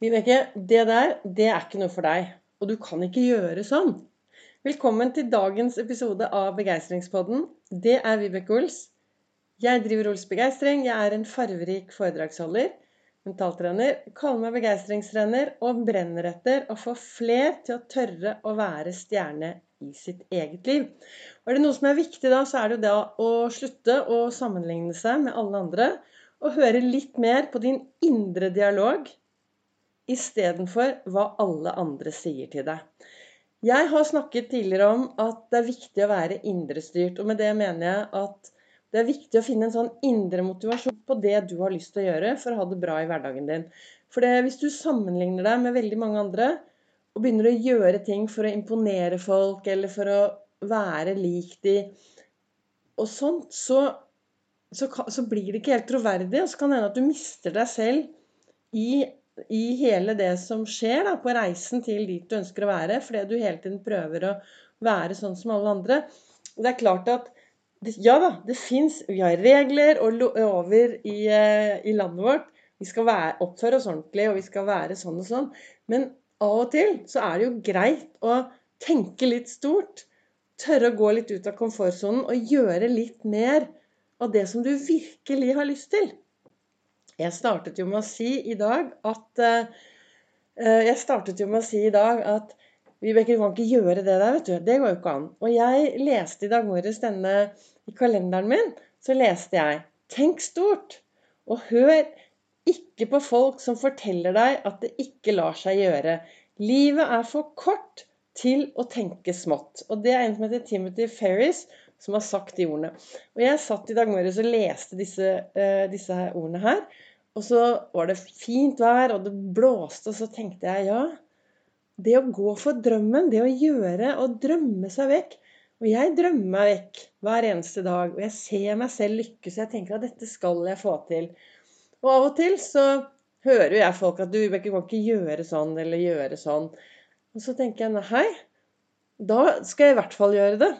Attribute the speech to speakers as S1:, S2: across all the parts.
S1: Vibeke, det der, det er ikke noe for deg. Og du kan ikke gjøre sånn. Velkommen til dagens episode av Begeistringspodden. Det er Vibeke Ols. Jeg driver Ols Begeistring. Jeg er en farverik foredragsholder, mentaltrener, kaller meg begeistringstrener og brenner etter å få fler til å tørre å være stjerne i sitt eget liv. Og er det noe som er viktig da, så er det jo det å slutte å sammenligne seg med alle andre og høre litt mer på din indre dialog istedenfor hva alle andre sier til deg. Jeg har snakket tidligere om at det er viktig å være indrestyrt. Og med det mener jeg at det er viktig å finne en sånn indre motivasjon på det du har lyst til å gjøre for å ha det bra i hverdagen din. For det, hvis du sammenligner deg med veldig mange andre og begynner å gjøre ting for å imponere folk eller for å være lik de og sånt, så så, så, blir det ikke helt troverdig. Og så kan det hende at du mister deg selv i, i hele det som skjer da, på reisen til dit du ønsker å være, fordi du hele tiden prøver å være sånn som alle andre. Det er klart at ja da, det fins Vi har regler og lover i, eh, i landet vårt. Vi skal være, oppføre oss ordentlig, og vi skal være sånn og sånn. Men av og til så er det jo greit å tenke litt stort. Tørre å gå litt ut av komfortsonen og gjøre litt mer av det som du virkelig har lyst til. Jeg startet jo med å si i dag at uh, Jeg startet jo med å si i dag at Vibeke, du kan ikke gjøre det der, vet du. Det går jo ikke an. Og jeg leste i dag morges denne I kalenderen min så leste jeg Tenk stort. Og hør ikke på folk som forteller deg at det ikke lar seg gjøre. Livet er for kort til å tenke smått. Og det er en som heter Timothy Ferris, som har sagt de ordene. Og jeg satt i dag morges og leste disse, uh, disse ordene her. Og så var det fint vær, og det blåste, og så tenkte jeg ja Det å gå for drømmen, det å gjøre og drømme seg vekk Og jeg drømmer meg vekk hver eneste dag, og jeg ser meg selv lykkes, og jeg tenker at dette skal jeg få til. Og av og til så hører jeg folk at du kan ikke gjøre sånn eller gjøre sånn. Og så tenker jeg nei, da skal jeg i hvert fall gjøre det.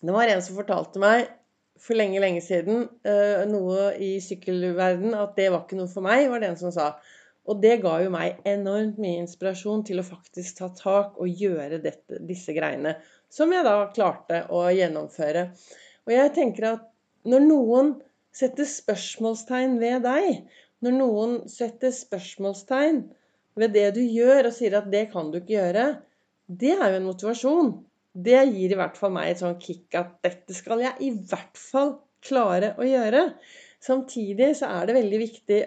S1: Det var en som fortalte meg for lenge, lenge siden uh, noe i sykkelverden at det var ikke noe for meg, var det en som sa. Og det ga jo meg enormt mye inspirasjon til å faktisk ta tak og gjøre dette, disse greiene. Som jeg da klarte å gjennomføre. Og jeg tenker at når noen setter spørsmålstegn ved deg, når noen setter spørsmålstegn ved det du gjør, og sier at det kan du ikke gjøre, det er jo en motivasjon det gir i hvert fall meg et sånn kick at dette skal jeg i hvert fall klare å gjøre. Samtidig så er det veldig viktig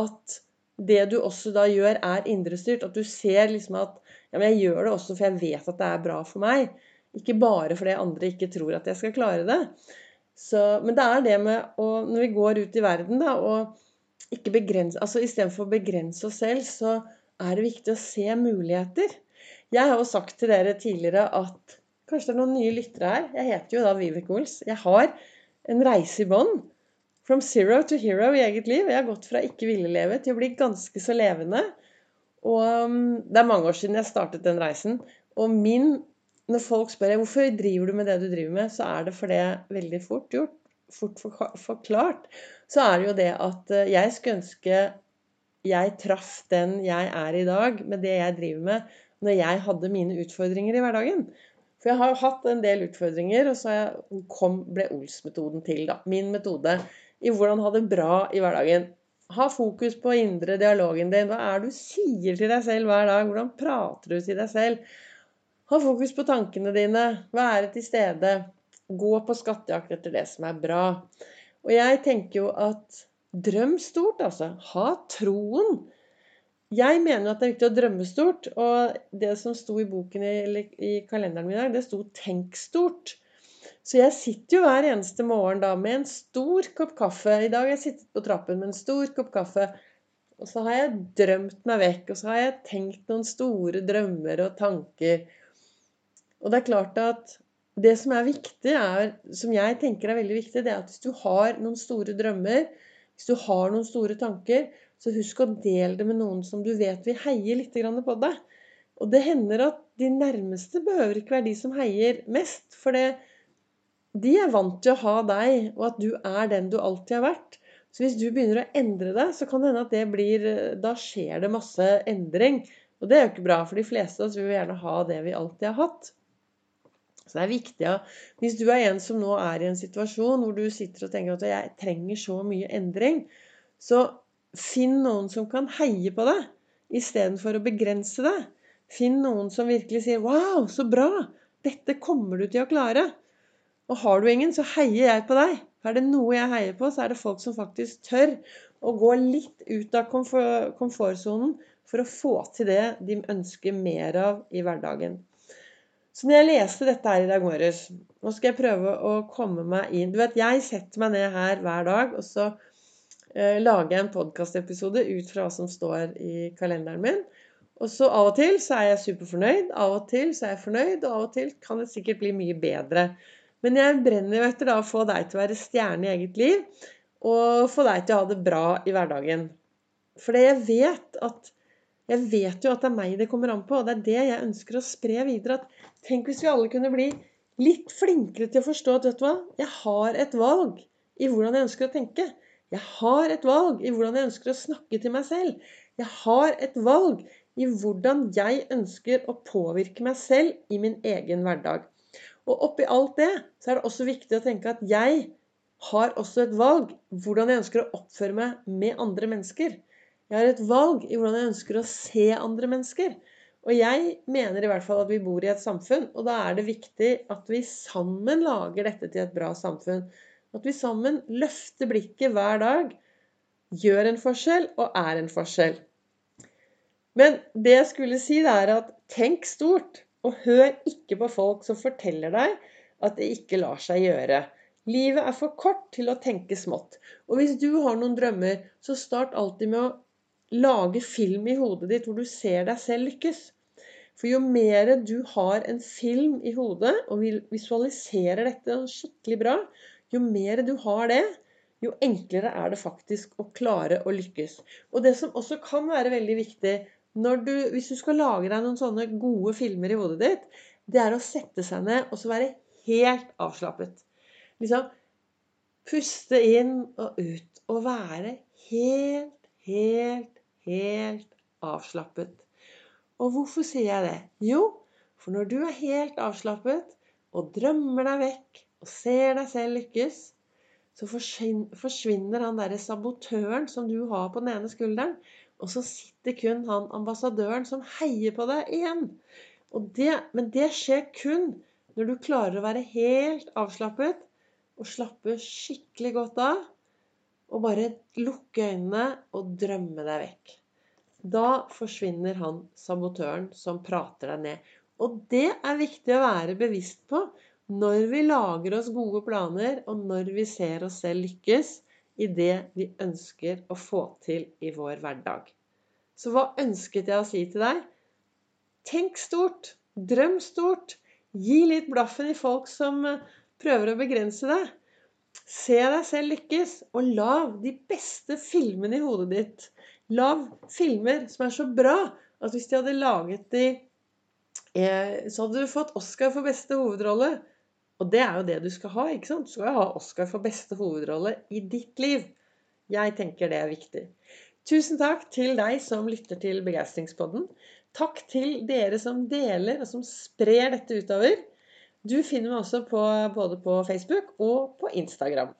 S1: at det du også da gjør, er indrestyrt. At du ser liksom at ja, men jeg gjør det også for jeg vet at det er bra for meg. Ikke bare fordi andre ikke tror at jeg skal klare det. Så, men det er det med å Når vi går ut i verden, da, og ikke begrense Altså istedenfor å begrense oss selv, så er det viktig å se muligheter. Jeg har jo sagt til dere tidligere at Kanskje det er noen nye lyttere her. Jeg heter jo da Vivek Ols. Jeg har en reise i bånn. From zero to hero i eget liv. Jeg har gått fra ikke ville leve til å bli ganske så levende. Og um, det er mange år siden jeg startet den reisen. Og min Når folk spør hvorfor driver du med det du driver med, så er det for det veldig fort gjort, fort forklart, så er det jo det at uh, jeg skulle ønske jeg traff den jeg er i dag, med det jeg driver med, når jeg hadde mine utfordringer i hverdagen. For jeg har jo hatt en del utfordringer, og så kom, ble Ols-metoden til. da, Min metode i hvordan ha det bra i hverdagen. Ha fokus på indre dialogen din. Hva er det du sier til deg selv hver dag? Hvordan prater du til deg selv? Ha fokus på tankene dine. Være til stede. Gå på skattejakt etter det som er bra. Og jeg tenker jo at drøm stort, altså. Ha troen. Jeg mener at det er viktig å drømme stort. Og det som sto i boken i, i kalenderen min i dag, det sto 'tenk stort'. Så jeg sitter jo hver eneste morgen da med en stor kopp kaffe. I dag har jeg sittet på trappen med en stor kopp kaffe. Og så har jeg drømt meg vekk, og så har jeg tenkt noen store drømmer og tanker. Og det er klart at det som er viktig, er, som jeg tenker er veldig viktig, det er at hvis du har noen store drømmer, hvis du har noen store tanker, så husk å dele det med noen som du vet vil heie litt på deg. Og det hender at de nærmeste behøver ikke være de som heier mest. For det, de er vant til å ha deg, og at du er den du alltid har vært. Så hvis du begynner å endre deg, så kan det hende at det blir Da skjer det masse endring. Og det er jo ikke bra, for de fleste av oss vil gjerne ha det vi alltid har hatt. Så det er viktig at hvis du er en som nå er i en situasjon hvor du sitter og tenker at jeg trenger så mye endring, så finn noen som kan heie på deg istedenfor å begrense deg. Finn noen som virkelig sier 'Wow, så bra! Dette kommer du til å klare'. Og har du ingen, så heier jeg på deg. Er det noe jeg heier på, så er det folk som faktisk tør å gå litt ut av komfortsonen for å få til det de ønsker mer av i hverdagen. Så når jeg leste dette her i dag morges Nå skal jeg prøve å komme meg inn Du vet, jeg setter meg ned her hver dag, og så lager jeg en podkastepisode ut fra hva som står i kalenderen min. Og så av og til så er jeg superfornøyd, av og til så er jeg fornøyd, og av og til kan det sikkert bli mye bedre. Men jeg brenner jo etter da å få deg til å være stjerne i eget liv, og få deg til å ha det bra i hverdagen. For jeg vet at jeg vet jo at det er meg det kommer an på, og det er det jeg ønsker å spre videre. at Tenk hvis vi alle kunne bli litt flinkere til å forstå at vet du hva, jeg har et valg i hvordan jeg ønsker å tenke. Jeg har et valg i hvordan jeg ønsker å snakke til meg selv. Jeg har et valg i hvordan jeg ønsker å påvirke meg selv i min egen hverdag. Og oppi alt det så er det også viktig å tenke at jeg har også et valg hvordan jeg ønsker å oppføre meg med andre mennesker. Jeg har et valg i hvordan jeg ønsker å se andre mennesker. Og jeg mener i hvert fall at vi bor i et samfunn, og da er det viktig at vi sammen lager dette til et bra samfunn. At vi sammen løfter blikket hver dag, gjør en forskjell og er en forskjell. Men det jeg skulle si, det er at tenk stort, og hør ikke på folk som forteller deg at det ikke lar seg gjøre. Livet er for kort til å tenke smått. Og hvis du har noen drømmer, så start alltid med å lage film i hodet ditt hvor du ser deg selv lykkes. For jo mer du har en film i hodet og visualiserer dette skikkelig bra, jo mer du har det, jo enklere er det faktisk å klare å lykkes. Og det som også kan være veldig viktig du, hvis du skal lage deg noen sånne gode filmer i hodet ditt, det er å sette seg ned og så være helt avslappet. Liksom puste inn og ut og være helt, helt helt avslappet. Og hvorfor sier jeg det? Jo, for når du er helt avslappet og drømmer deg vekk og ser deg selv lykkes, så forsvinner han derre sabotøren som du har på den ene skulderen. Og så sitter kun han ambassadøren som heier på deg igjen. Det, men det skjer kun når du klarer å være helt avslappet og slappe skikkelig godt av og bare lukke øynene og drømme deg vekk. Da forsvinner han sabotøren som prater deg ned. Og det er viktig å være bevisst på når vi lager oss gode planer, og når vi ser oss selv lykkes i det vi ønsker å få til i vår hverdag. Så hva ønsket jeg å si til deg? Tenk stort. Drøm stort. Gi litt blaffen i folk som eh, prøver å begrense deg. Se deg selv lykkes, og lag de beste filmene i hodet ditt. Lag filmer som er så bra at hvis de hadde laget de Så hadde du fått Oscar for beste hovedrolle. Og det er jo det du skal ha. ikke sant? Du skal ha Oscar for beste hovedrolle i ditt liv. Jeg tenker det er viktig. Tusen takk til deg som lytter til Begeistringspodden. Takk til dere som deler og som sprer dette utover. Du finner meg også på, både på Facebook og på Instagram.